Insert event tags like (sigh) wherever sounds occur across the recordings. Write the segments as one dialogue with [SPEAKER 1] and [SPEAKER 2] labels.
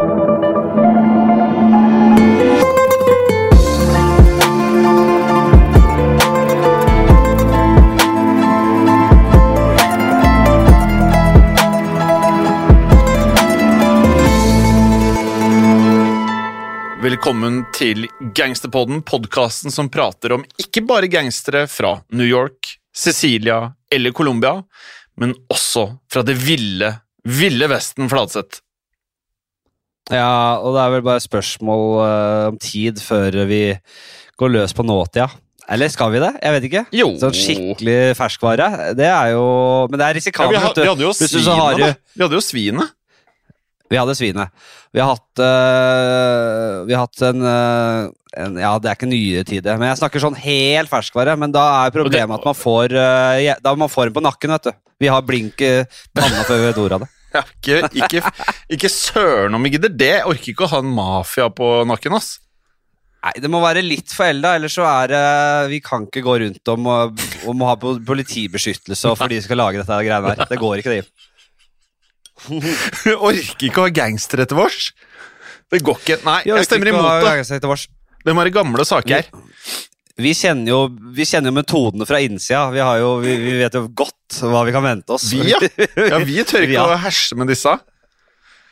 [SPEAKER 1] Velkommen til Gangsterpodden, podkasten som prater om ikke bare gangstere fra New York, Sicilia eller Colombia, men også fra det ville, ville Vesten, Fladseth.
[SPEAKER 2] Ja, og det er vel bare spørsmål eh, om tid før vi går løs på nåtida. Eller skal vi det? Jeg vet ikke.
[SPEAKER 1] Jo.
[SPEAKER 2] Sånn skikkelig ferskvare. Det er jo Men det er
[SPEAKER 1] Ja,
[SPEAKER 2] risikabelt.
[SPEAKER 1] vi, vi hadde jo svinet, da. Vi hadde jo svinet.
[SPEAKER 2] Vi hadde svinet. Vi har hatt øh, Vi har hatt en, øh, en Ja, det er ikke nyere tid, men jeg snakker sånn helt ferskvare. Men da er problemet at man får øh, ja, Da man får den på nakken, vet du. Vi har blink i panna før vi vet ordet av det.
[SPEAKER 1] Ja, ikke, ikke, ikke søren om vi gidder det. Jeg orker ikke å ha en mafia på nakken, ass.
[SPEAKER 2] Nei, det må være litt forelda, ellers så er det Vi kan ikke gå rundt om og, og må ha politibeskyttelse for de som skal lage dette greiene her. Det går ikke, det.
[SPEAKER 1] Vi (laughs) orker ikke å ha gangstere etter vårs. Det går ikke. Nei, jeg stemmer imot det.
[SPEAKER 2] Det
[SPEAKER 1] må være gamle saker.
[SPEAKER 2] Vi kjenner, jo, vi kjenner jo metodene fra innsida. Vi, har jo, vi, vi vet jo godt hva vi kan vente oss.
[SPEAKER 1] Vi, ja. ja vi (laughs) tør ikke
[SPEAKER 2] Ja.
[SPEAKER 1] å herse med disse.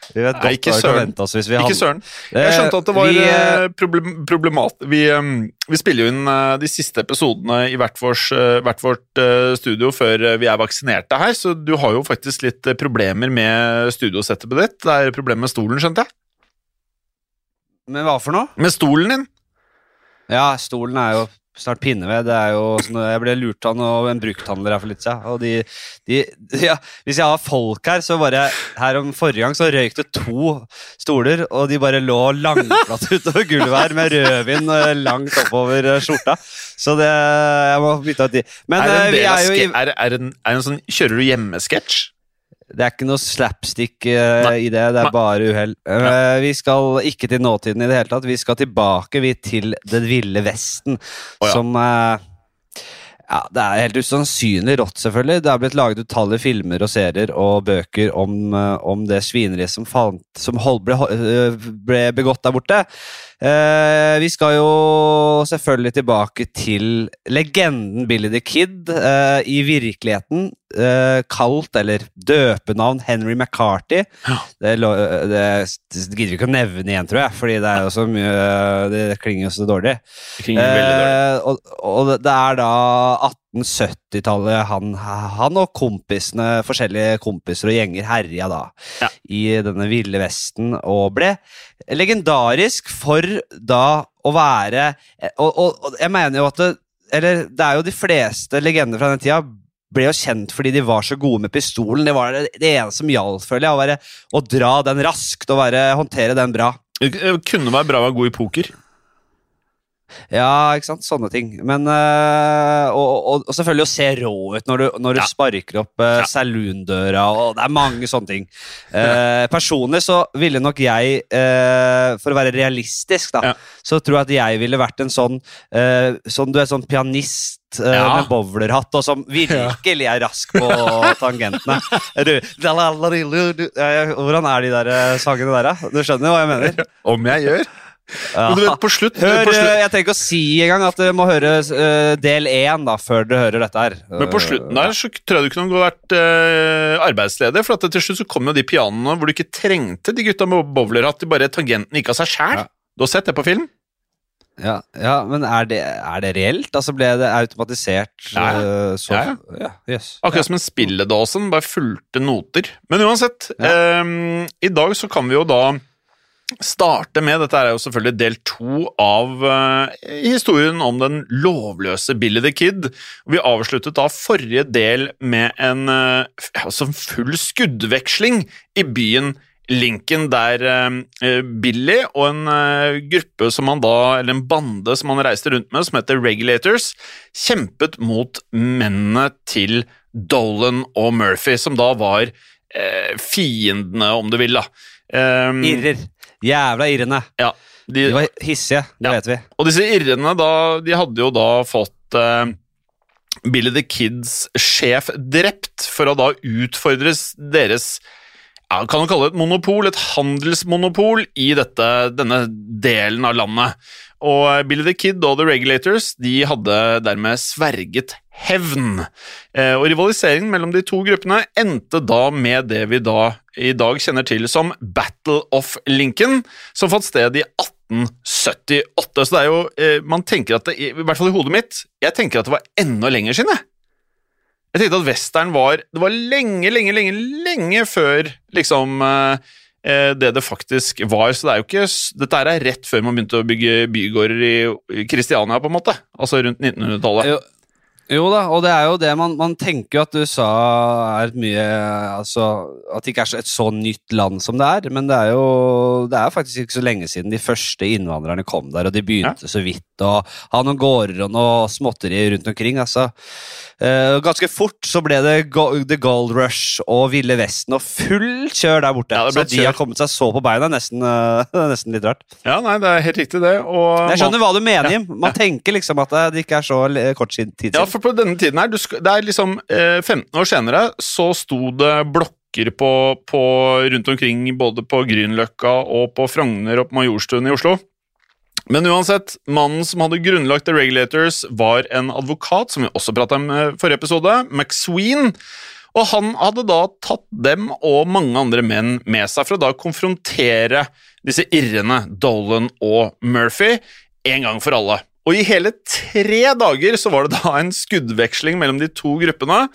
[SPEAKER 2] Vi vet
[SPEAKER 1] Nei,
[SPEAKER 2] godt hva vi kan vente oss hvis vi
[SPEAKER 1] Ikke søren. Jeg skjønte at det var
[SPEAKER 2] Vi,
[SPEAKER 1] eh, problem, problemat... Vi, eh, vi spiller jo inn eh, de siste episodene i hvert, vårs, eh, hvert vårt eh, studio før eh, vi er vaksinerte her, så du har jo faktisk litt eh, problemer med studiosetupet ditt. Det er problemer med stolen, skjønte jeg?
[SPEAKER 2] Men hva for noe?
[SPEAKER 1] Med stolen din?
[SPEAKER 2] Ja, stolen er jo snart pinneved. Det er jo sånn, jeg ble lurt av noe- en brukthandler her for litt siden. Og de, de, (laughs) ja, hvis jeg har folk her, så bare Her om forrige gang så røyk det to stoler, og de bare lå langflatt (laughs) utover gulvet her med rødvin eh, langt oppover eh, skjorta. Så det Jeg må bytte ut de. Men
[SPEAKER 1] er, det
[SPEAKER 2] eh,
[SPEAKER 1] en
[SPEAKER 2] vi er jo i
[SPEAKER 1] er, er, en, er en sånn Kjører du hjemmesketsj?
[SPEAKER 2] Det er ikke noe slapstick
[SPEAKER 1] uh,
[SPEAKER 2] i det, det
[SPEAKER 1] Nei.
[SPEAKER 2] er bare uhell. Eh, vi skal ikke til nåtiden i det hele tatt, vi skal tilbake vi, til Den ville Vesten,
[SPEAKER 1] oh, ja.
[SPEAKER 2] som uh, ja, Det er helt usannsynlig rått, selvfølgelig. Det er blitt laget utallige filmer og serier og bøker om, om det svineriet som, fant, som hold, ble, ble begått der borte. Eh, vi skal jo selvfølgelig tilbake til legenden Billy the Kid eh, i virkeligheten. eh, kalt, eller døpenavn, Henry McCarty. Det, det, det gidder vi ikke å nevne igjen, tror jeg, fordi det er jo så mye Det klinger jo så dårlig. Eh, og, og det er da 1870-tallet han, han og kompisene, forskjellige kompiser og gjenger herja da
[SPEAKER 1] Ja.
[SPEAKER 2] i denne ville vesten og ble legendarisk for da å være Og, og, og jeg mener jo at det, Eller det er jo de fleste legender fra den tida ble jo kjent fordi de var så gode med pistolen. Det var det, det ene som gjaldt, føler jeg. Å, være, å dra den raskt og være, håndtere den bra.
[SPEAKER 1] Det kunne være bra å være god i poker.
[SPEAKER 2] Ja, ikke sant? Sånne ting. Men, øh, og, og, og selvfølgelig å se rå ut når du, når du
[SPEAKER 1] Ja.
[SPEAKER 2] sparker opp øh, saloondøra, og det er mange sånne ting. Uh, (laughs) personlig så ville nok jeg, uh, for å være realistisk, da,
[SPEAKER 1] Ja.
[SPEAKER 2] så tror jeg at jeg ville vært en sånn, sånn du er sånn pianist
[SPEAKER 1] Ja.
[SPEAKER 2] med bowlerhatt, og som virkelig er rask på tangentene. Du, Hvordan er de der sangene der, da? Du skjønner hva jeg mener? (laughs)
[SPEAKER 1] Om jeg gjør.
[SPEAKER 2] Ja.
[SPEAKER 1] Men du vet, på slutt,
[SPEAKER 2] Hør,
[SPEAKER 1] på slutt
[SPEAKER 2] eh, jeg trenger ikke å si engang at dere må høre uh, del én da, før dere hører dette her.
[SPEAKER 1] Men på slutten der så tror jeg du kunne vært uh, arbeidsledig, for at til slutt så kom jo de pianoene hvor du ikke trengte de gutta med bowlerhatt, de bare tangenten gikk av seg sjæl.
[SPEAKER 2] Ja.
[SPEAKER 1] Du har sett det på film?
[SPEAKER 2] Ja, ja men er det, er det reelt? Altså Ble det automatisert?
[SPEAKER 1] Ja, ja.
[SPEAKER 2] eh, så,
[SPEAKER 1] Ja,
[SPEAKER 2] ja. yes.
[SPEAKER 1] Akkurat som en spilledåse, bare fulgte noter. Men uansett, um, i dag så kan vi jo da starte med Dette er jo selvfølgelig del to av uh, historien om den lovløse Billy the Kid. Vi avsluttet da forrige del med en uh, altså full skuddveksling i byen Lincoln, der eh, Billy og en gruppe som han da, eller en bande som han reiste rundt med, som heter Regulators, kjempet mot mennene til Dolan og Murphy, som da var fiendene, om du vil, da. Um,
[SPEAKER 2] Irrer. Jævla irrene.
[SPEAKER 1] Ja, de,
[SPEAKER 2] De var hissige, det
[SPEAKER 1] Ja.
[SPEAKER 2] vet vi.
[SPEAKER 1] og disse irrene, da, de hadde jo da fått eh, Billy the Kids sjef drept for å da utfordres deres ja, kan man kalle det et monopol, et handelsmonopol i dette, denne delen av landet. Og eh, Billy the Kid og The Regulators de hadde dermed sverget hevn. Eh, Og rivaliseringen mellom de to gruppene endte da med det vi da i dag kjenner til som Battle of Lincoln, som fant sted i 1878. Så det er jo eh, Man tenker at det, i hvert fall i hodet mitt, jeg tenker at det var enda lenger siden, jeg. Jeg tenkte at western var Det var lenge, lenge, lenge, lenge før liksom eh, det det faktisk var. Så det er jo ikke Dette er rett før man begynte å bygge bygårder i Kristiania, på en måte. Altså rundt 1900-tallet.
[SPEAKER 2] Jo, da, og det er jo det man, man tenker jo at USA er et mye Altså at det ikke er et så nytt land som det er, men det er jo Det er faktisk ikke så lenge siden de første innvandrerne kom der, og de begynte så vidt å ha noen gårder og noe småtteri rundt omkring. altså. Eh, ganske fort så ble det go The Gold Rush og Ville Vesten og fullt kjør der borte.
[SPEAKER 1] Ja,
[SPEAKER 2] så de
[SPEAKER 1] kjør.
[SPEAKER 2] har kommet seg så på beina, nesten, uh, (laughs) nesten litt rart.
[SPEAKER 1] Ja, nei, det er helt riktig, det. Og
[SPEAKER 2] Jeg skjønner hva du mener, Jim. Man tenker liksom at det ikke er så kort tid siden.
[SPEAKER 1] Ja. For på denne tiden her, skal, det er liksom eh, 15 år senere, så sto det blokker på, på rundt omkring både på Grünerløkka og på Frogner og på Majorstuen i Oslo. Men uansett, mannen som hadde grunnlagt The Regulators, var en advokat, som vi også prata om i forrige episode, McSween. Og han hadde da tatt dem og mange andre menn med seg for å da konfrontere disse irrene Dolan og Murphy en gang for alle. Og i hele tre dager så var det da en skuddveksling mellom de to gruppene,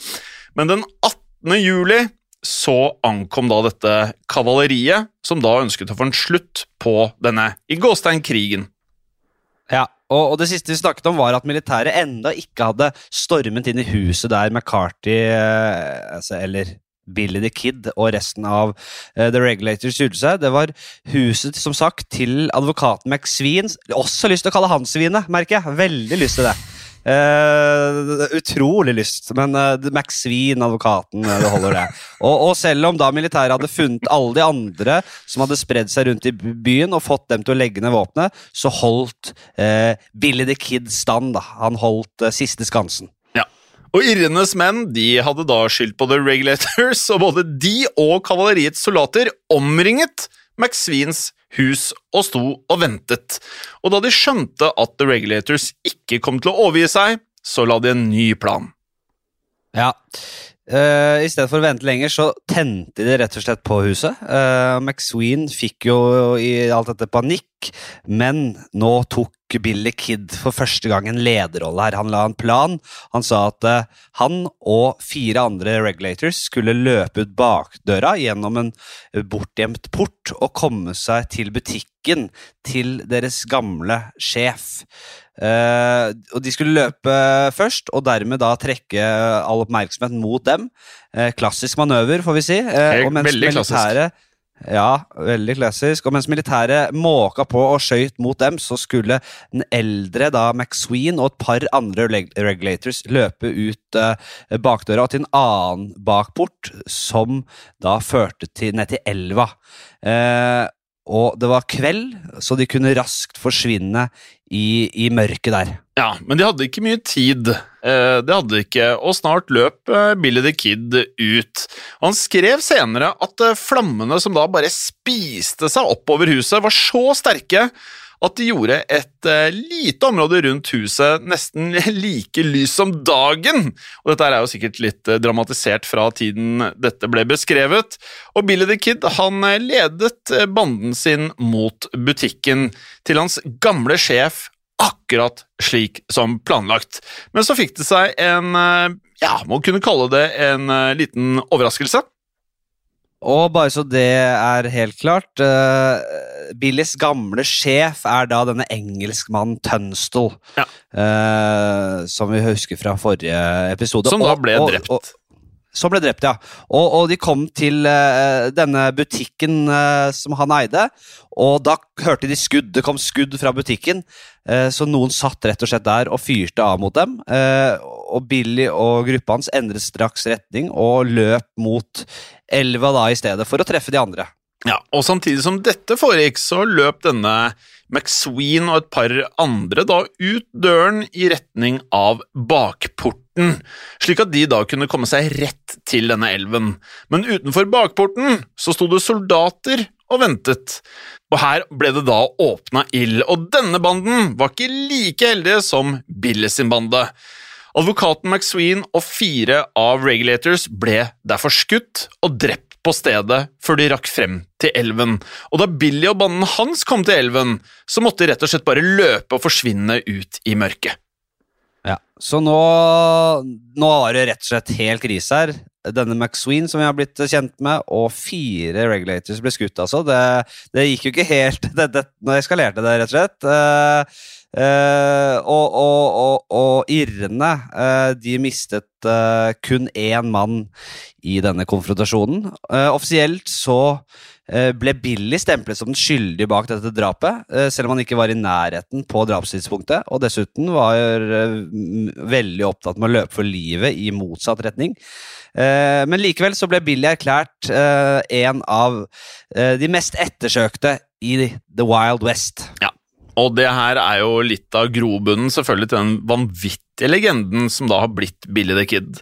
[SPEAKER 1] men den 18. juli så ankom da dette kavaleriet, som da ønsket å få en slutt på denne i gåstein-krigen.
[SPEAKER 2] Ja, og, og det siste vi snakket om var at militæret enda ikke hadde stormet inn i huset der McCarthy, eh, altså, eller Billy the Kid og resten av eh, The Regulators gjorde seg. Det var huset, som sagt, til advokaten McSween. Også lyst til å kalle han Svinet, merker jeg. Veldig lyst til det. Uh, utrolig lyst, men uh, McSween, advokaten, eh, det holder det. Og, og selv om da militæret hadde funnet alle de andre som hadde spredd seg rundt i byen og fått dem til å legge ned våpenet, så holdt uh, Billy the Kid stand. da. Han holdt uh, siste skansen.
[SPEAKER 1] Og irrenes menn de hadde da skyldt på The Regulators, og både de og kavaleriets soldater omringet McSweens hus og sto og ventet. Og da de skjønte at The Regulators ikke kom til å overgi seg, så la de en ny plan.
[SPEAKER 2] Ja. Uh, I stedet for å vente lenger, så tente de rett og slett på huset. Uh, McSween fikk jo i alt dette panikk, men nå tok Billy Kid for første gang en lederrolle her. Han la en plan. Han sa at uh, han og fire andre regulators skulle løpe ut bakdøra gjennom en bortgjemt port og komme seg til butikken til deres gamle sjef. Uh, og De skulle løpe først, og dermed da trekke all oppmerksomhet mot dem. Uh, klassisk manøver, får vi si.
[SPEAKER 1] Uh,
[SPEAKER 2] og mens militæret Ja, veldig klassisk. Og mens militæret måka på og skøyt mot dem, så skulle den eldre da McSween og et par andre reg regulators løpe ut uh, bakdøra og til en annen bakport, som da førte til, ned til elva. Uh, og det var kveld, så de kunne raskt forsvinne i, i mørket der.
[SPEAKER 1] Ja, men de hadde ikke mye tid. Eh, det hadde de ikke, og snart løp eh, Billy the Kid ut. Han skrev senere at eh, flammene som da bare spiste seg oppover huset, var så sterke at de gjorde et lite område rundt huset nesten (laughs) like lys som dagen. Og dette er jo sikkert litt dramatisert fra tiden dette ble beskrevet. Og Billy the Kid han ledet banden sin mot butikken til hans gamle sjef akkurat slik som planlagt. Men så fikk det seg en eh, ja, må kunne kalle det en eh, liten overraskelse.
[SPEAKER 2] Og bare så det er helt klart uh, Billys gamle sjef er da denne engelskmannen Tunstall.
[SPEAKER 1] Ja.
[SPEAKER 2] Uh, som vi husker fra forrige episode.
[SPEAKER 1] Som da ble
[SPEAKER 2] og-
[SPEAKER 1] drept.
[SPEAKER 2] og- som ble drept, ja. Og, og de kom til uh, denne butikken uh, som han eide, og da hørte de skudd. Det kom skudd fra butikken, uh, så noen satt rett og slett der og fyrte av mot dem. Og Billy og gruppa hans endret straks retning og løp mot elva da i stedet for å treffe de andre.
[SPEAKER 1] Ja, og samtidig som dette foregikk, så løp denne McSween og et par andre da ut døren i retning av bakporten, slik at de da kunne komme seg rett til denne elven. Men utenfor bakporten så sto det soldater og ventet, og her ble det da åpna ild, og denne banden var ikke like heldige som Billy sin bande. Advokaten McSween og fire av regulators ble derfor skutt og drept på stedet før de rakk frem til elven. Og da Billy og banden hans kom til elven, så måtte de rett og slett bare løpe og forsvinne ut i mørket.
[SPEAKER 2] Ja, Så nå, nå var det rett og slett helt krise her. Denne McSween som vi har blitt kjent med, og fire regulators ble skutt, altså. Det, det gikk jo ikke helt (laughs) det, det, Nå eskalerte det, rett og slett. Eh, eh, og, og, og, og irrene, eh, de mistet eh, kun én mann i denne konfrontasjonen. Offisielt så ble Billy stemplet som den skyldige bak dette drapet, selv om han ikke var i nærheten på drapstidspunktet, og dessuten var veldig opptatt med å løpe for livet i motsatt retning. Men likevel så ble Billy erklært en av de mest ettersøkte i The Wild West.
[SPEAKER 1] Ja, og det her er jo litt av grobunnen selvfølgelig til den vanvittige legenden som da har blitt Billy the Kid.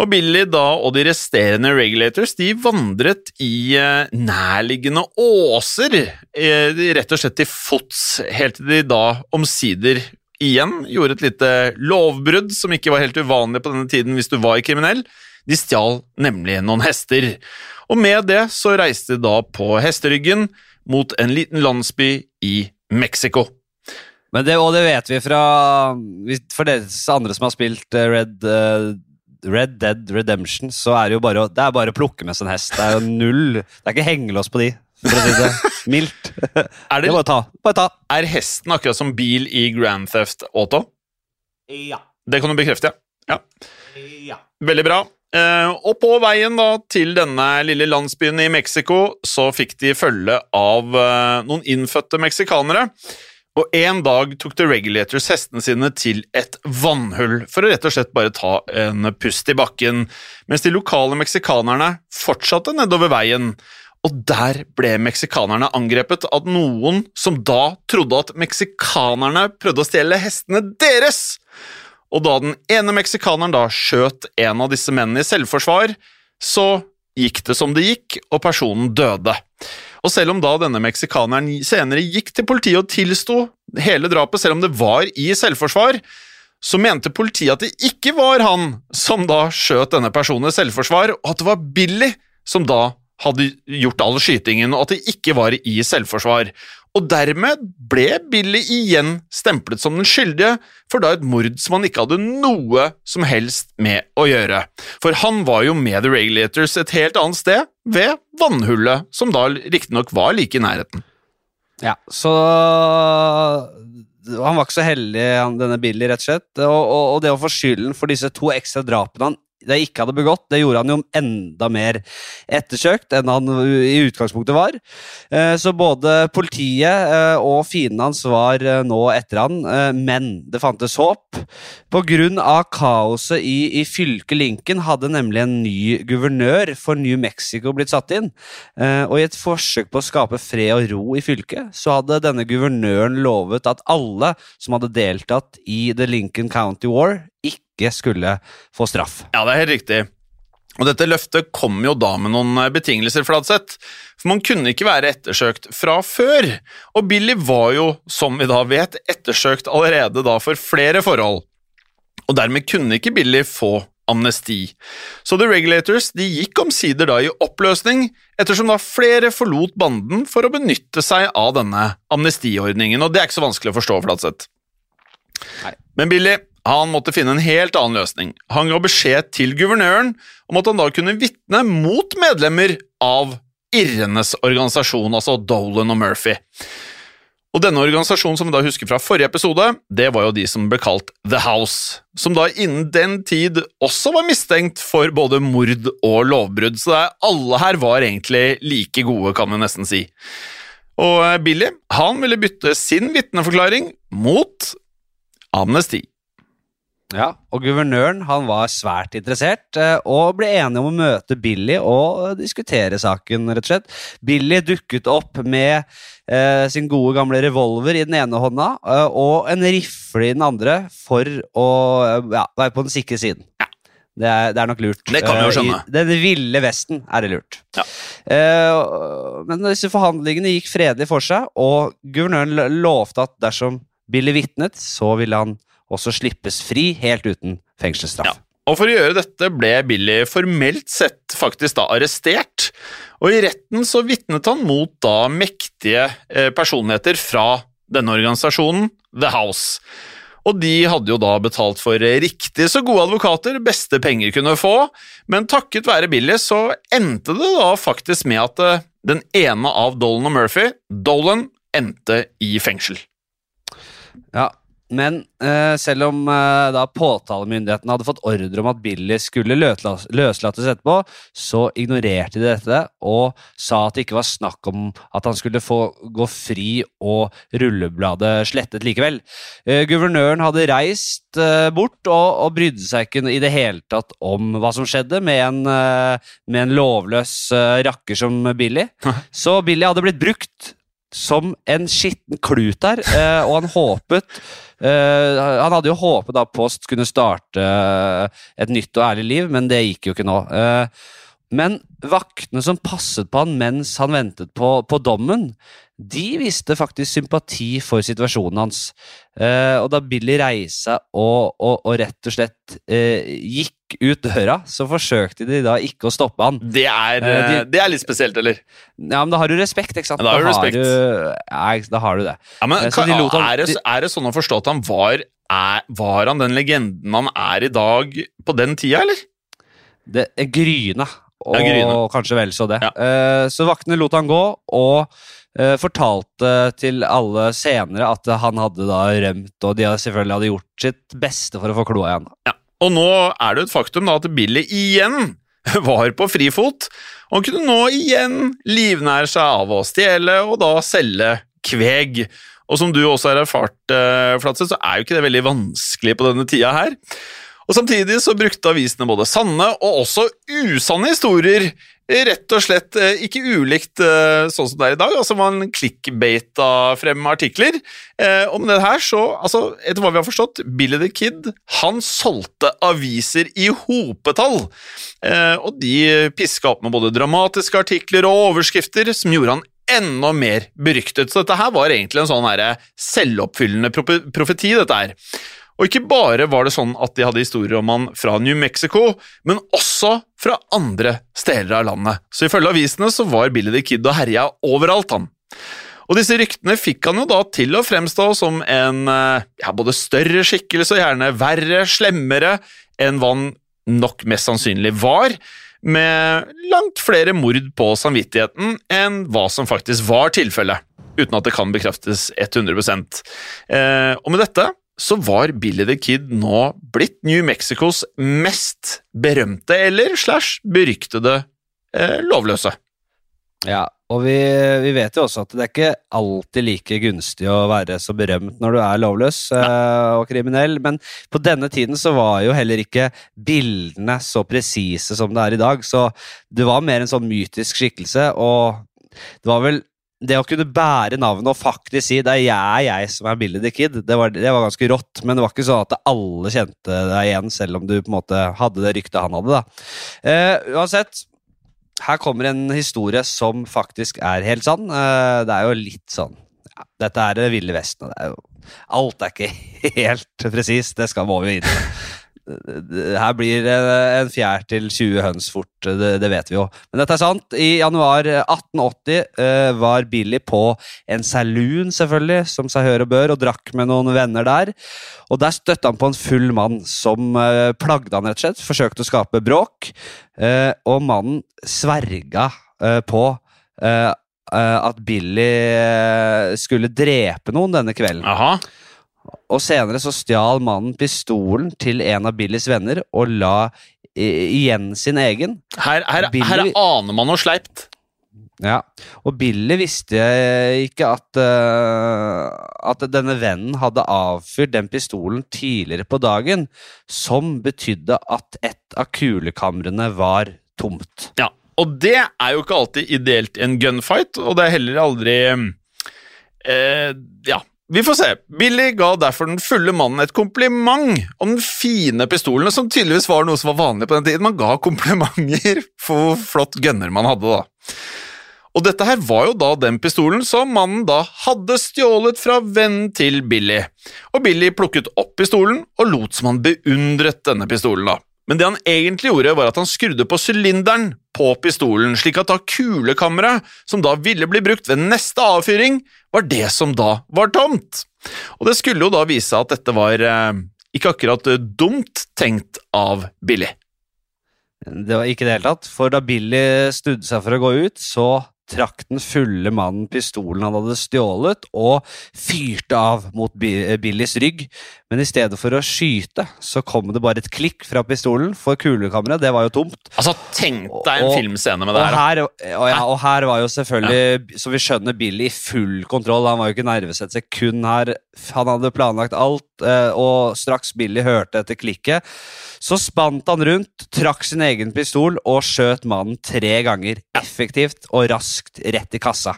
[SPEAKER 1] Og Billy da og de resterende regulators de vandret i eh, nærliggende åser, eh, rett og slett til fots, helt til de da omsider igjen gjorde et lite lovbrudd som ikke var helt uvanlig på denne tiden hvis du var kriminell. De stjal nemlig noen hester, og med det så reiste de da på hesteryggen mot en liten landsby i Mexico.
[SPEAKER 2] Men det, og det vet vi fra For dere andre som har spilt eh, Red, eh, Red Dead Redemption, så er det jo bare det er bare å plukke med seg en hest. Det er jo null Det er ikke hengelås på de, for å si det mildt.
[SPEAKER 1] Er,
[SPEAKER 2] Det
[SPEAKER 1] det,
[SPEAKER 2] er bare ta. Bare ta.
[SPEAKER 1] er hesten akkurat som bil i Grand Theft Auto?
[SPEAKER 2] Ja.
[SPEAKER 1] Det kan du bekrefte, ja.
[SPEAKER 2] ja.
[SPEAKER 1] Veldig bra. Eh, og på veien da til denne lille landsbyen i Mexico så fikk de følge av eh, noen innfødte meksikanere. Og en dag tok The Regulators hestene sine til et vannhull for å rett og slett bare ta en pust i bakken, mens de lokale meksikanerne fortsatte nedover veien. Og der ble meksikanerne angrepet av noen som da trodde at meksikanerne prøvde å stjele hestene deres. Og da den ene meksikaneren da skjøt en av disse mennene i selvforsvar, så gikk det som det gikk, og personen døde. Og selv om da denne meksikaneren senere gikk til politiet og tilsto hele drapet, selv om det var i selvforsvar, så mente politiet at det ikke var han som da skjøt denne personen i selvforsvar, og at det var Billy som da hadde gjort all skytingen, og at det ikke var i selvforsvar. Og dermed ble Billy igjen stemplet som den skyldige for da et mord som han ikke hadde noe som helst med å gjøre. For han var jo med The Regulators et helt annet sted, ved vannhullet, som da riktignok var like i nærheten.
[SPEAKER 2] Ja, så Han var ikke så heldig, denne Billy, rett og slett. Og, og, og det å få skylden for disse to ekstra drapene han det ikke hadde begått, det gjorde han jo enda mer ettersøkt enn han i utgangspunktet var. Eh, så både politiet eh, og fiendene hans var eh, nå etter han, men det fantes håp. Av kaoset i, i fylket Lincoln hadde nemlig en ny guvernør for New Mexico blitt satt inn. Og i et forsøk på å skape fred og ro i fylket, så hadde denne guvernøren lovet at alle som hadde deltatt i The Lincoln County War, ikke skulle få straff.
[SPEAKER 1] Ja, det er helt riktig. Og dette løftet kom jo da med noen eh, betingelser, Fladseth. For man kunne ikke være ettersøkt fra før. Og Billy var jo, som vi da vet, ettersøkt allerede da for flere forhold. Og dermed kunne ikke Billy få amnesti. Så The Regulators de gikk omsider da i oppløsning, ettersom da flere forlot banden for å benytte seg av denne amnestiordningen. Og det er ikke så vanskelig å forstå, Fladseth. Men Billy han måtte finne en helt annen løsning. Han ga beskjed til guvernøren om at han da kunne vitne mot medlemmer av irrenes organisasjon, altså Dolan og Murphy. Og denne organisasjonen som vi da husker fra forrige episode, det var jo de som ble kalt The House, som da innen den tid også var mistenkt for både mord og lovbrudd, så alle her var egentlig like gode, kan vi nesten si. Og Billy han ville bytte sin vitneforklaring mot amnesti.
[SPEAKER 2] Ja, og Guvernøren han var svært interessert eh, og ble enig om å møte Billy og diskutere saken. rett og slett. Billy dukket opp med eh, sin gode gamle revolver i den ene hånda eh, og en rifle i den andre for å eh, ja, være på den sikre siden. Det er, det er nok lurt.
[SPEAKER 1] Det kan vi jo
[SPEAKER 2] Eh,
[SPEAKER 1] skjønne.
[SPEAKER 2] I den ville vesten er det lurt.
[SPEAKER 1] Ja.
[SPEAKER 2] Eh, men disse forhandlingene gikk fredelig for seg, og guvernøren lovte at dersom Billy vitnet, så ville han også slippes fri helt uten fengselsstraff.
[SPEAKER 1] Ja. Og For å gjøre dette ble Billy formelt sett faktisk da arrestert, og i retten så vitnet han mot da mektige eh, personligheter fra denne organisasjonen, The House. Og de hadde jo da betalt for riktig så gode advokater beste penger kunne få, men takket være Billy så endte det da faktisk med at eh, den ene av Dolan og Murphy, Dolan, endte i fengsel.
[SPEAKER 2] Ja, men eh, selv om eh, da påtalemyndighetene hadde fått ordre om at Billy skulle løslates etterpå, så ignorerte de dette og sa at det ikke var snakk om at han skulle få gå fri og rullebladet slettet likevel. Eh, guvernøren hadde reist eh, bort og, og brydde seg ikke i det hele tatt om hva som skjedde med en, eh, med en lovløs eh, rakker som Billy. Så Billy hadde blitt brukt som en skitten klut der, eh, og han håpet eh, Han hadde jo håpet da Post kunne starte eh, et nytt og ærlig liv, men det gikk jo ikke nå. Men vaktene som passet på han mens han ventet på, på dommen, de viste faktisk sympati for situasjonen hans. Eh, og da Billy reiste og, og, og rett og slett eh, gikk ut døra, så forsøkte de da ikke å stoppe han.
[SPEAKER 1] Det er,
[SPEAKER 2] Eh, de-
[SPEAKER 1] eh, det er litt spesielt, eller?
[SPEAKER 2] Ja, men da har du respekt, ikke sant?
[SPEAKER 1] Ja, da har du respekt.
[SPEAKER 2] ja, da har du det.
[SPEAKER 1] Ja, men
[SPEAKER 2] Eh,
[SPEAKER 1] kan,
[SPEAKER 2] de han-
[SPEAKER 1] er, det, er det sånn å forstå at han var er, Var han den legenden han er i dag på den tida, eller?
[SPEAKER 2] Det er Gryne, og kanskje vel så det.
[SPEAKER 1] Ja.
[SPEAKER 2] Eh, så vaktene lot han gå, og fortalte til alle senere at han hadde da rømt, og de selvfølgelig hadde gjort sitt beste for å få kloa igjen.
[SPEAKER 1] Ja. Og nå er det et faktum da at Billy igjen (laughs) var på frifot, og kunne nå igjen livnære seg av å stjele og da selge kveg. Og som du også har erfart, eh, Flatseth, så er jo ikke det veldig vanskelig på denne tida her. Og Samtidig så brukte avisene både sanne og også usanne historier, eh, rett og slett eh, ikke ulikt eh, sånn som det er i dag. Altså Man klikkbeita frem artikler. Eh, og med det her så, altså etter hva vi har forstått, Billy the Kid han solgte aviser i hopetall. Og de piska opp med både dramatiske artikler og overskrifter som gjorde han enda mer beryktet. Så dette her var egentlig en sånn selvoppfyllende profeti, dette her. Og ikke bare var det sånn at de hadde historier om han fra New Mexico, men også fra andre steder av landet. Så ifølge avisene så var Billy the Kid og herja overalt, han. Og disse ryktene fikk han jo da til å fremstå som en eh, ja, både større skikkelse og gjerne verre, slemmere enn hva han nok mest sannsynlig var, med langt flere mord på samvittigheten enn hva som faktisk var tilfellet, uten at det kan bekreftes 100 eh, Og med dette så var Billy the Kid nå blitt New Mexicos mest berømte eller slash beryktede eh, lovløse.
[SPEAKER 2] Ja, og vi, vi vet jo også at det er ikke alltid like gunstig å være så berømt når du er lovløs eh, og kriminell, men på denne tiden så var jo heller ikke bildene så presise som det er i dag, så det var mer en sånn mytisk skikkelse, og det var vel det å kunne bære navnet og faktisk si det er jeg, jeg som er Billy the Kid, det var, det var ganske rått, men det var ikke sånn at alle kjente deg igjen, selv om du på en måte hadde det ryktet han hadde. da. Uh, uansett, her kommer en historie som faktisk er helt sann. Uh, det er jo litt sånn ja, Dette er det Ville Vesten. det er jo, alt er ikke (laughs) helt presist, det skal må vi inn. Her blir en fjær til 20 høns fort, det, det, vet vi jo. Men dette er sant. I januar 1880 uh, var Billy på en saloon, selvfølgelig, som seg hør og bør, og drakk med noen venner der. Og der støtte han på en full mann som uh, plagde han rett og slett, forsøkte å skape bråk. Og mannen sverga på at Billy skulle drepe noen denne kvelden.
[SPEAKER 1] Aha.
[SPEAKER 2] Og senere så stjal mannen pistolen til en av Billys venner og la igjen sin egen.
[SPEAKER 1] Her, her,
[SPEAKER 2] Billy-
[SPEAKER 1] her aner man noe sleipt.
[SPEAKER 2] Ja, Og Billy visste ikke at, uh, at denne vennen hadde avfyrt den pistolen tidligere på dagen, som betydde at et av kulekamrene var tomt.
[SPEAKER 1] Ja, og det er jo ikke alltid ideelt i en gunfight, og det er heller aldri uh, Ja, vi får se. Billy ga derfor den fulle mannen et kompliment om den fine pistolen, som tydeligvis var noe som var vanlig på den tiden. Man ga komplimenter for hvor flott gunner man hadde, da. Og dette her var jo da den pistolen som mannen da hadde stjålet fra vennen til Billy. Og Billy plukket opp pistolen og lot som han beundret denne pistolen, da. Men det han egentlig gjorde, var at han skrudde på sylinderen på pistolen, slik at da kulekammeret, som da ville bli brukt ved neste avfyring, var det som da var tomt. Og det skulle jo da vise at dette var eh, ikke akkurat eh, dumt tenkt av Billy.
[SPEAKER 2] Det var ikke det hele tatt, for da Billy snudde seg for å gå ut, så trakk den fulle mannen pistolen han hadde stjålet, og fyrte av mot Bi- Billys rygg. Men i stedet for å skyte, så kom det bare et klikk fra pistolen, for kulekammeret, det var jo tomt.
[SPEAKER 1] Altså, tenk deg en
[SPEAKER 2] Og-
[SPEAKER 1] filmscene med det her.
[SPEAKER 2] her, og, ja, og her var jo selvfølgelig, så vi skjønner, Billy i full kontroll. Han var jo ikke nervøs et sekund her. Han hadde planlagt alt, eh, og straks Billy hørte etter klikket, så spant han rundt, trakk sin egen pistol og skjøt mannen tre ganger effektivt og raskt rett i kassa.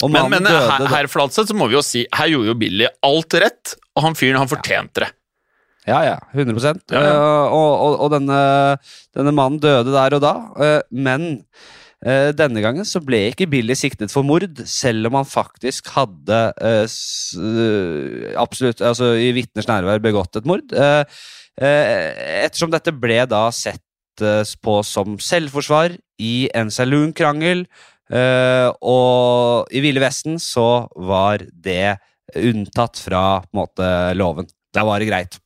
[SPEAKER 2] Og
[SPEAKER 1] Men, men
[SPEAKER 2] døde
[SPEAKER 1] her, her Flatseth, så må vi jo si, her gjorde jo Billy alt rett, og han fyren, han fortjente det.
[SPEAKER 2] Ja, ja. 100
[SPEAKER 1] Ja, ja.
[SPEAKER 2] Uh, og, og, og denne, denne mannen døde der og da. Uh, men uh, denne gangen så ble ikke Billy siktet for mord, selv om han faktisk hadde eh, eh, absolutt, altså i vitners nærvær begått et mord. Eh, eh, ettersom dette ble da sett eh, på som selvforsvar i en saloonkrangel, eh, og i Ville Vesten så var det unntatt fra på en måte, loven. Da var det greit.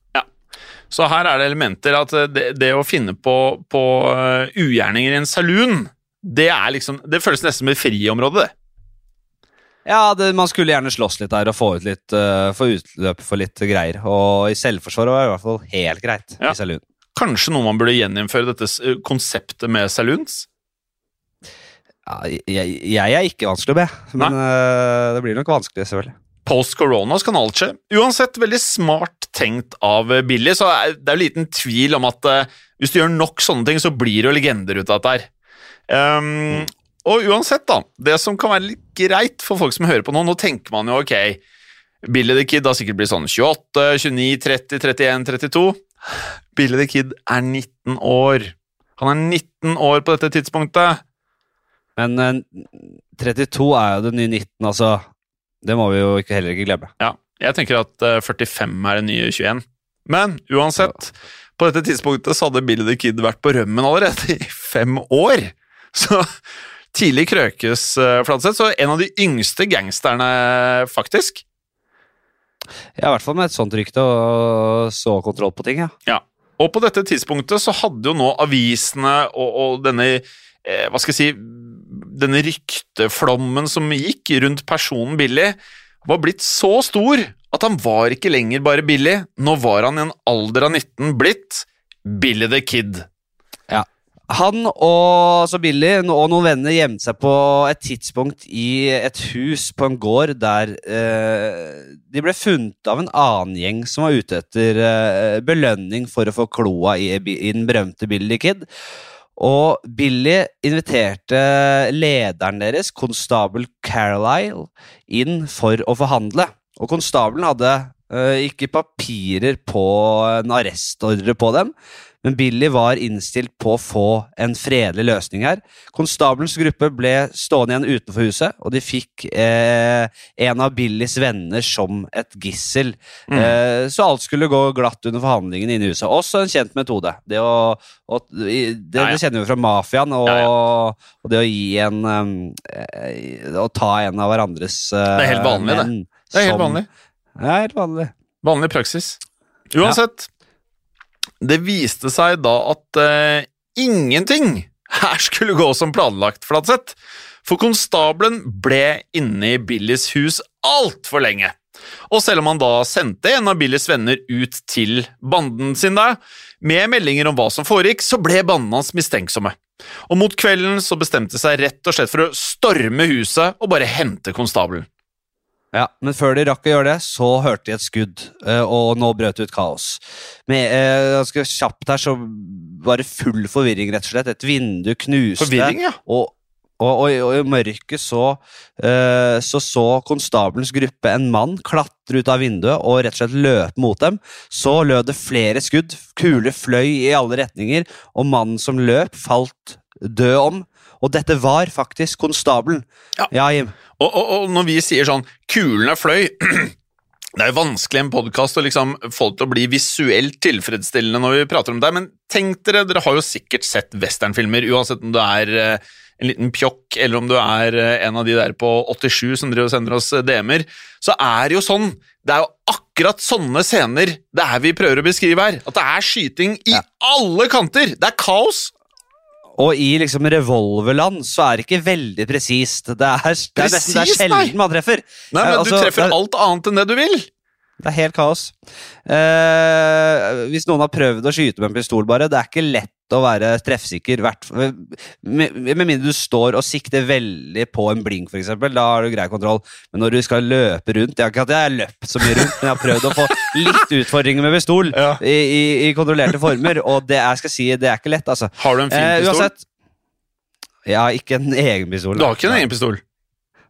[SPEAKER 1] Så her er det elementer at eh, det, det å finne på, på eh, ugjerninger i en saloon, det er liksom Det føles nesten som et friområde, det.
[SPEAKER 2] Ja, det, man skulle gjerne slåss litt der og få, ut litt, uh, få utløp for litt greier. Og i selvforsvar var det i hvert fall helt greit.
[SPEAKER 1] Ja.
[SPEAKER 2] i saloon.
[SPEAKER 1] Kanskje noe man burde gjeninnføre dette konseptet med saloons?
[SPEAKER 2] Ja, jeg, jeg er ikke vanskelig å be, men eh, det blir nok vanskelig, selvfølgelig.
[SPEAKER 1] Post corona kan alt skje. Uansett veldig smart tenkt av eh, Billy, så er det er liten tvil om at uh, hvis du gjør nok sånne ting, så blir det jo legender ut av dette her. Um, og uansett, da. Det som kan være litt greit for folk som hører på nå, nå tenker man jo ok Billy the Kid har sikkert blitt sånn 28, 29, 30, 31, 32. Billy the Kid er 19 år. Han er 19 år på dette tidspunktet.
[SPEAKER 2] Men eh, 32 er jo det nye 19, altså. Det må vi jo ikke, heller ikke glemme.
[SPEAKER 1] Ja, jeg tenker at eh, 45 er det nye 21. Men uansett, på dette tidspunktet så hadde Billy the Kid vært på rømmen allerede i fem år. (laughs) Så tidlig krøkes uh, Fladseth, så en av de yngste gangsterne, faktisk.
[SPEAKER 2] Ja, I hvert fall med et sånt rykte og så kontroll på ting, ja.
[SPEAKER 1] Ja. Og på dette tidspunktet så hadde jo nå avisene og, og denne eh, Hva skal jeg si Denne rykteflommen som gikk rundt personen Billy, var blitt så stor at han var ikke lenger bare Billy, nå var han i en alder av 19 blitt Billy the Kid. Ja.
[SPEAKER 2] Han og altså Billy og noen venner gjemte seg på et tidspunkt i et hus på en gård der eh, de ble funnet av en annen gjeng som var ute etter eh, belønning for å få kloa i, i den berømte Billy the Kid. Og Billy inviterte lederen deres, konstabel Carlisle, inn for å forhandle. Og konstabelen hadde uh, ikke papirer på en arrestordre på dem, men Billy var innstilt på å få en fredelig løsning her. Konstabelens gruppe ble stående igjen utenfor huset, og de fikk eh, en av Billys venner som et gissel.
[SPEAKER 1] Mm.
[SPEAKER 2] Eh, så alt skulle gå glatt under forhandlingene inne i huset. Også en kjent metode. Det, å, å, det,
[SPEAKER 1] Ja, ja.
[SPEAKER 2] det kjenner vi fra mafiaen, og,
[SPEAKER 1] Ja,
[SPEAKER 2] og det å gi en um, Å ta en av hverandres uh,
[SPEAKER 1] Det er helt vanlig, det.
[SPEAKER 2] menn
[SPEAKER 1] Det er helt vanlig.
[SPEAKER 2] Ja, helt vanlig.
[SPEAKER 1] Vanlig praksis. Uansett, det viste seg da at eh, ingenting her skulle gå som planlagt, Fladseth. For konstabelen ble inne i Billys hus altfor lenge. Og selv om han da sendte en av Billys venner ut til banden sin der, med meldinger om hva som foregikk, så ble bandene hans mistenksomme. Og mot kvelden så bestemte seg rett og slett for å storme huset og bare hente konstabelen.
[SPEAKER 2] Ja, Men før de rakk å gjøre det, så hørte de et skudd, eh, og nå brøt det ut kaos. Med, eh, ganske kjapt her så var det full forvirring, rett og slett. Et vindu knuste.
[SPEAKER 1] Forvirring, ja.
[SPEAKER 2] Og, og, og, og i mørket så, eh, så så konstabelens gruppe en mann klatre ut av vinduet og rett og slett løpe mot dem. Så lød det flere skudd, kuler fløy i alle retninger, og mannen som løp, falt død om. Og dette var faktisk konstabelen.
[SPEAKER 1] Ja.
[SPEAKER 2] ja Jim.
[SPEAKER 1] Og, og, og når vi sier sånn 'kulene fløy' (clears throat) Det er jo vanskelig i en podkast å liksom få det til å bli visuelt tilfredsstillende når vi prater om det, men tenk dere, dere har jo sikkert sett westernfilmer, uansett om du er eh, en liten pjokk eller om du er eh, en av de der på 87 som driver og sender oss eh, DM-er, så er det jo sånn Det er jo akkurat sånne scener det er vi prøver å beskrive her. At det er skyting i alle kanter! Det er kaos!
[SPEAKER 2] Og i liksom revolverland så er det ikke veldig presist. Det er, det er, nesten, det er sjelden man treffer.
[SPEAKER 1] Nei, men
[SPEAKER 2] Eh, altså,
[SPEAKER 1] Du treffer
[SPEAKER 2] er-
[SPEAKER 1] alt annet enn det du vil!
[SPEAKER 2] Det er helt kaos. Eh, hvis noen har prøvd å skyte med en pistol, bare, det er ikke lett å være treffsikker. Med, med mindre du står og sikter veldig på en blink, f.eks. Da har du grei kontroll. Men når du skal løpe rundt Jeg har ikke hatt jeg har løpt så mye rundt, men jeg har prøvd å få litt utfordringer med pistol
[SPEAKER 1] Ja.
[SPEAKER 2] i, i, i kontrollerte former, og det jeg skal si, det er ikke lett, altså.
[SPEAKER 1] Har du en fin
[SPEAKER 2] Eh,
[SPEAKER 1] pistol?
[SPEAKER 2] uansett Jeg har ikke en egen pistol.
[SPEAKER 1] Du har ikke en egen pistol?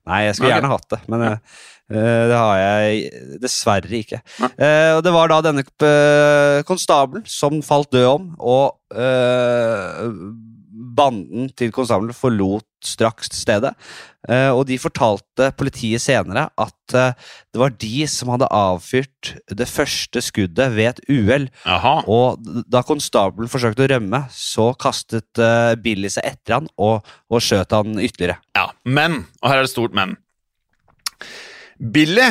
[SPEAKER 2] Nei, jeg skulle
[SPEAKER 1] okay.
[SPEAKER 2] gjerne hatt det, men eh, det har jeg dessverre ikke. Uh, og det var da denne konstabelen som falt død om, og banden til konstabelen forlot straks stedet. Eh, og de fortalte politiet senere at eh, det var de som hadde avfyrt det første skuddet ved et uhell. Og da konstabelen forsøkte å rømme, så kastet eh, Billy seg etter han og, og skjøt han ytterligere.
[SPEAKER 1] Ja, men, og her er det stort men. Billy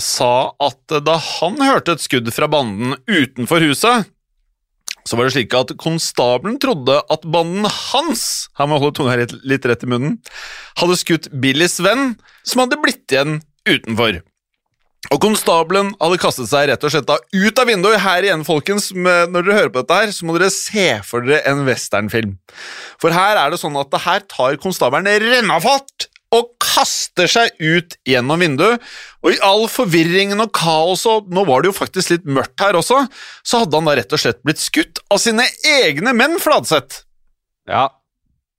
[SPEAKER 1] sa at da han hørte et skudd fra banden utenfor huset, så var det slik at konstabelen trodde at banden hans, her må jeg holde tunga rett, litt rett i munnen, hadde skutt Billys venn, som hadde blitt igjen utenfor. Og konstabelen hadde kastet seg rett og slett da ut av vinduet. Her igjen, folkens, med, når dere hører på dette her, så må dere se for dere en westernfilm. For her er det sånn at det her tar konstabelen rennafart og kaster seg ut gjennom vinduet. Og i all forvirringen og kaoset, og nå var det jo faktisk litt mørkt her også, så hadde han da rett og slett blitt skutt av sine egne menn, Fladseth.
[SPEAKER 2] Ja,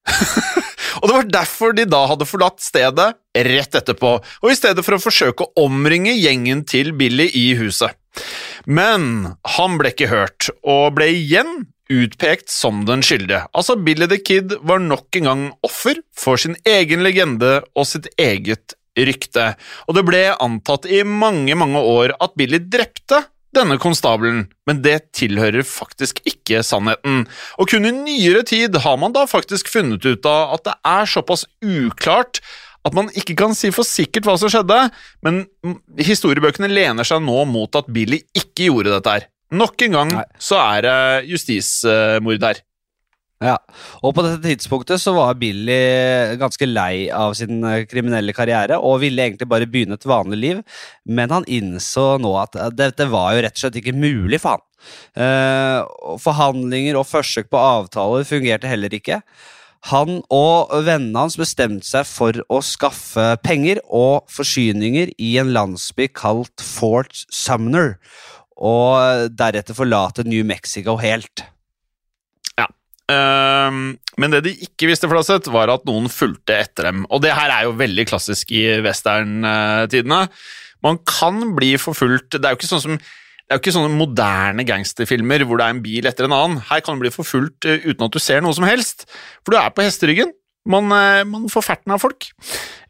[SPEAKER 2] (laughs)
[SPEAKER 1] Og det var derfor de da hadde forlatt stedet rett etterpå, og i stedet for å forsøke å omringe gjengen til Billy i huset. Men han ble ikke hørt, og ble igjen utpekt som den skyldige. Altså, Billy the Kid var nok en gang offer for sin egen legende og sitt eget rykte, og det ble antatt i mange, mange år at Billy drepte denne konstabelen, men det tilhører faktisk ikke sannheten. Og kun i nyere tid har man da faktisk funnet ut av at det er såpass uklart at man ikke kan si for sikkert hva som skjedde, men historiebøkene lener seg nå mot at Billy ikke gjorde dette her. Nok en gang
[SPEAKER 2] Nei.
[SPEAKER 1] så er det justismord her.
[SPEAKER 2] Ja, og på dette tidspunktet så var Billy ganske lei av sin eh, kriminelle karriere og ville egentlig bare begynne et vanlig liv, men han innså nå at eh, dette var jo rett og slett ikke mulig for han. Eh, forhandlinger og forsøk på avtaler fungerte heller ikke. Han og vennene hans bestemte seg for å skaffe penger og forsyninger i en landsby kalt Fort Sumner, og deretter forlate New Mexico helt.
[SPEAKER 1] Ehm, men det de ikke visste, Fladseth, var at noen fulgte etter dem. Og det her er jo veldig klassisk i westerntidene. Man kan bli forfulgt Det er jo ikke sånn som det er jo ikke sånne moderne gangsterfilmer hvor det er en bil etter en annen. Her kan du bli forfulgt eh, uten at du ser noe som helst, for du er på hesteryggen. Man, eh, man får ferten av folk.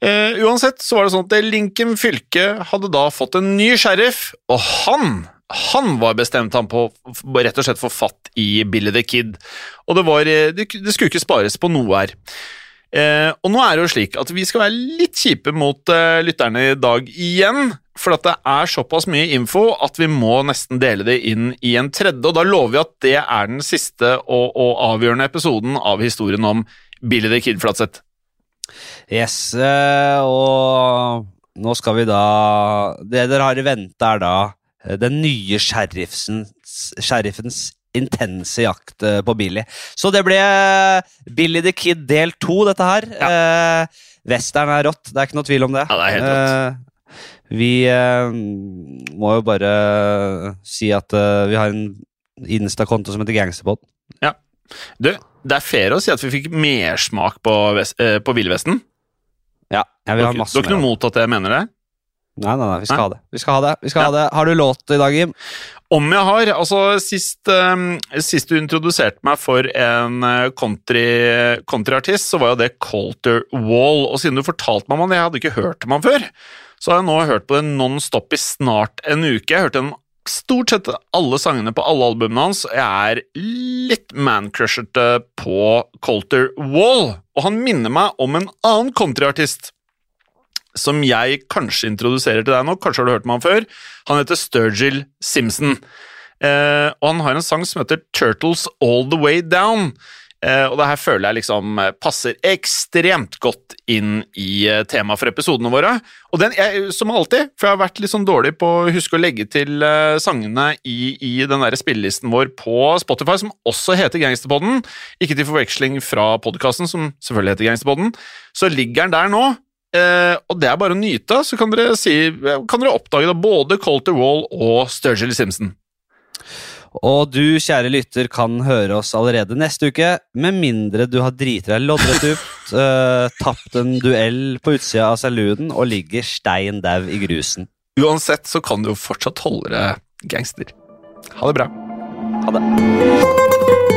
[SPEAKER 1] Uh, uansett så var det sånn at Lincoln fylke hadde da fått en ny sheriff, og han han var bestemt han på rett og slett få fatt i Billy the Kid. Og det, var, det, det skulle ikke spares på noe her. Eh, og nå er det jo slik at vi skal være litt kjipe mot eh, lytterne i dag igjen. For at det er såpass mye info at vi må nesten dele det inn i en tredje. Og da lover vi at det er den siste og, og avgjørende episoden av historien om Billy the Kid Flatseth.
[SPEAKER 2] Yes, eh, og nå skal vi da Det dere har i vente, er da eh, den nye sheriffens intense jakt eh, på Billy. Så det ble Billy the Kid del to, dette her. Ja. Eh, Western er rått, det er ikke noe tvil om det.
[SPEAKER 1] Ja, det er helt rått.
[SPEAKER 2] Eh, vi eh, må jo bare si at eh, vi har en Insta-konto som heter Gangsterpod.
[SPEAKER 1] Ja. Du, det er fair å si at vi fikk mersmak på, eh, på Villvesten.
[SPEAKER 2] Ja, jeg vil ha masse
[SPEAKER 1] Du har ikke noe mot at jeg mener det?
[SPEAKER 2] Nei, nei, nei, vi skal nei? ha det. Vi skal ha det. Vi skal ja. ha det. Har du låt i dag, Jim?
[SPEAKER 1] Om jeg har. Altså, sist, um, sist du introduserte meg for en countryartist, country så var jo det Colter Wall. Og siden du fortalte meg om han, jeg hadde ikke hørt om han før, så har jeg nå hørt på det non stop i snart en uke. Jeg hørte stort sett alle sangene på alle albumene hans. Jeg er litt mancrushete på Colter Wall, og han minner meg om en annen countryartist som jeg kanskje introduserer til deg nå. Kanskje har du hørt om han før. Han heter Sturgill Simpson. Eh, og han har en sang som heter Turtles All The Way Down. Eh, og det her føler jeg liksom eh, passer ekstremt godt inn i uh, temaet for episodene våre. Og den, jeg, som alltid, for jeg har vært litt sånn dårlig på å huske å legge til eh, sangene i, i den der spillelisten vår på Spotify, som også heter Gangsterpodden. Ikke til forveksling fra podkasten, som selvfølgelig heter Gangsterpodden. Så ligger den der nå. Og det er bare å nyte, så kan dere, si, kan dere oppdage da både Colter Wall og Sturgill Simpson.
[SPEAKER 2] Og du, kjære lytter, kan høre oss allerede neste uke, med mindre du har driti deg loddrett ut, uh, (laughs) tapt en duell på utsida av saluden og ligger stein dau i grusen.
[SPEAKER 1] Uansett så kan du jo fortsatt holde deg gangster. Ha det bra.
[SPEAKER 2] Ha det.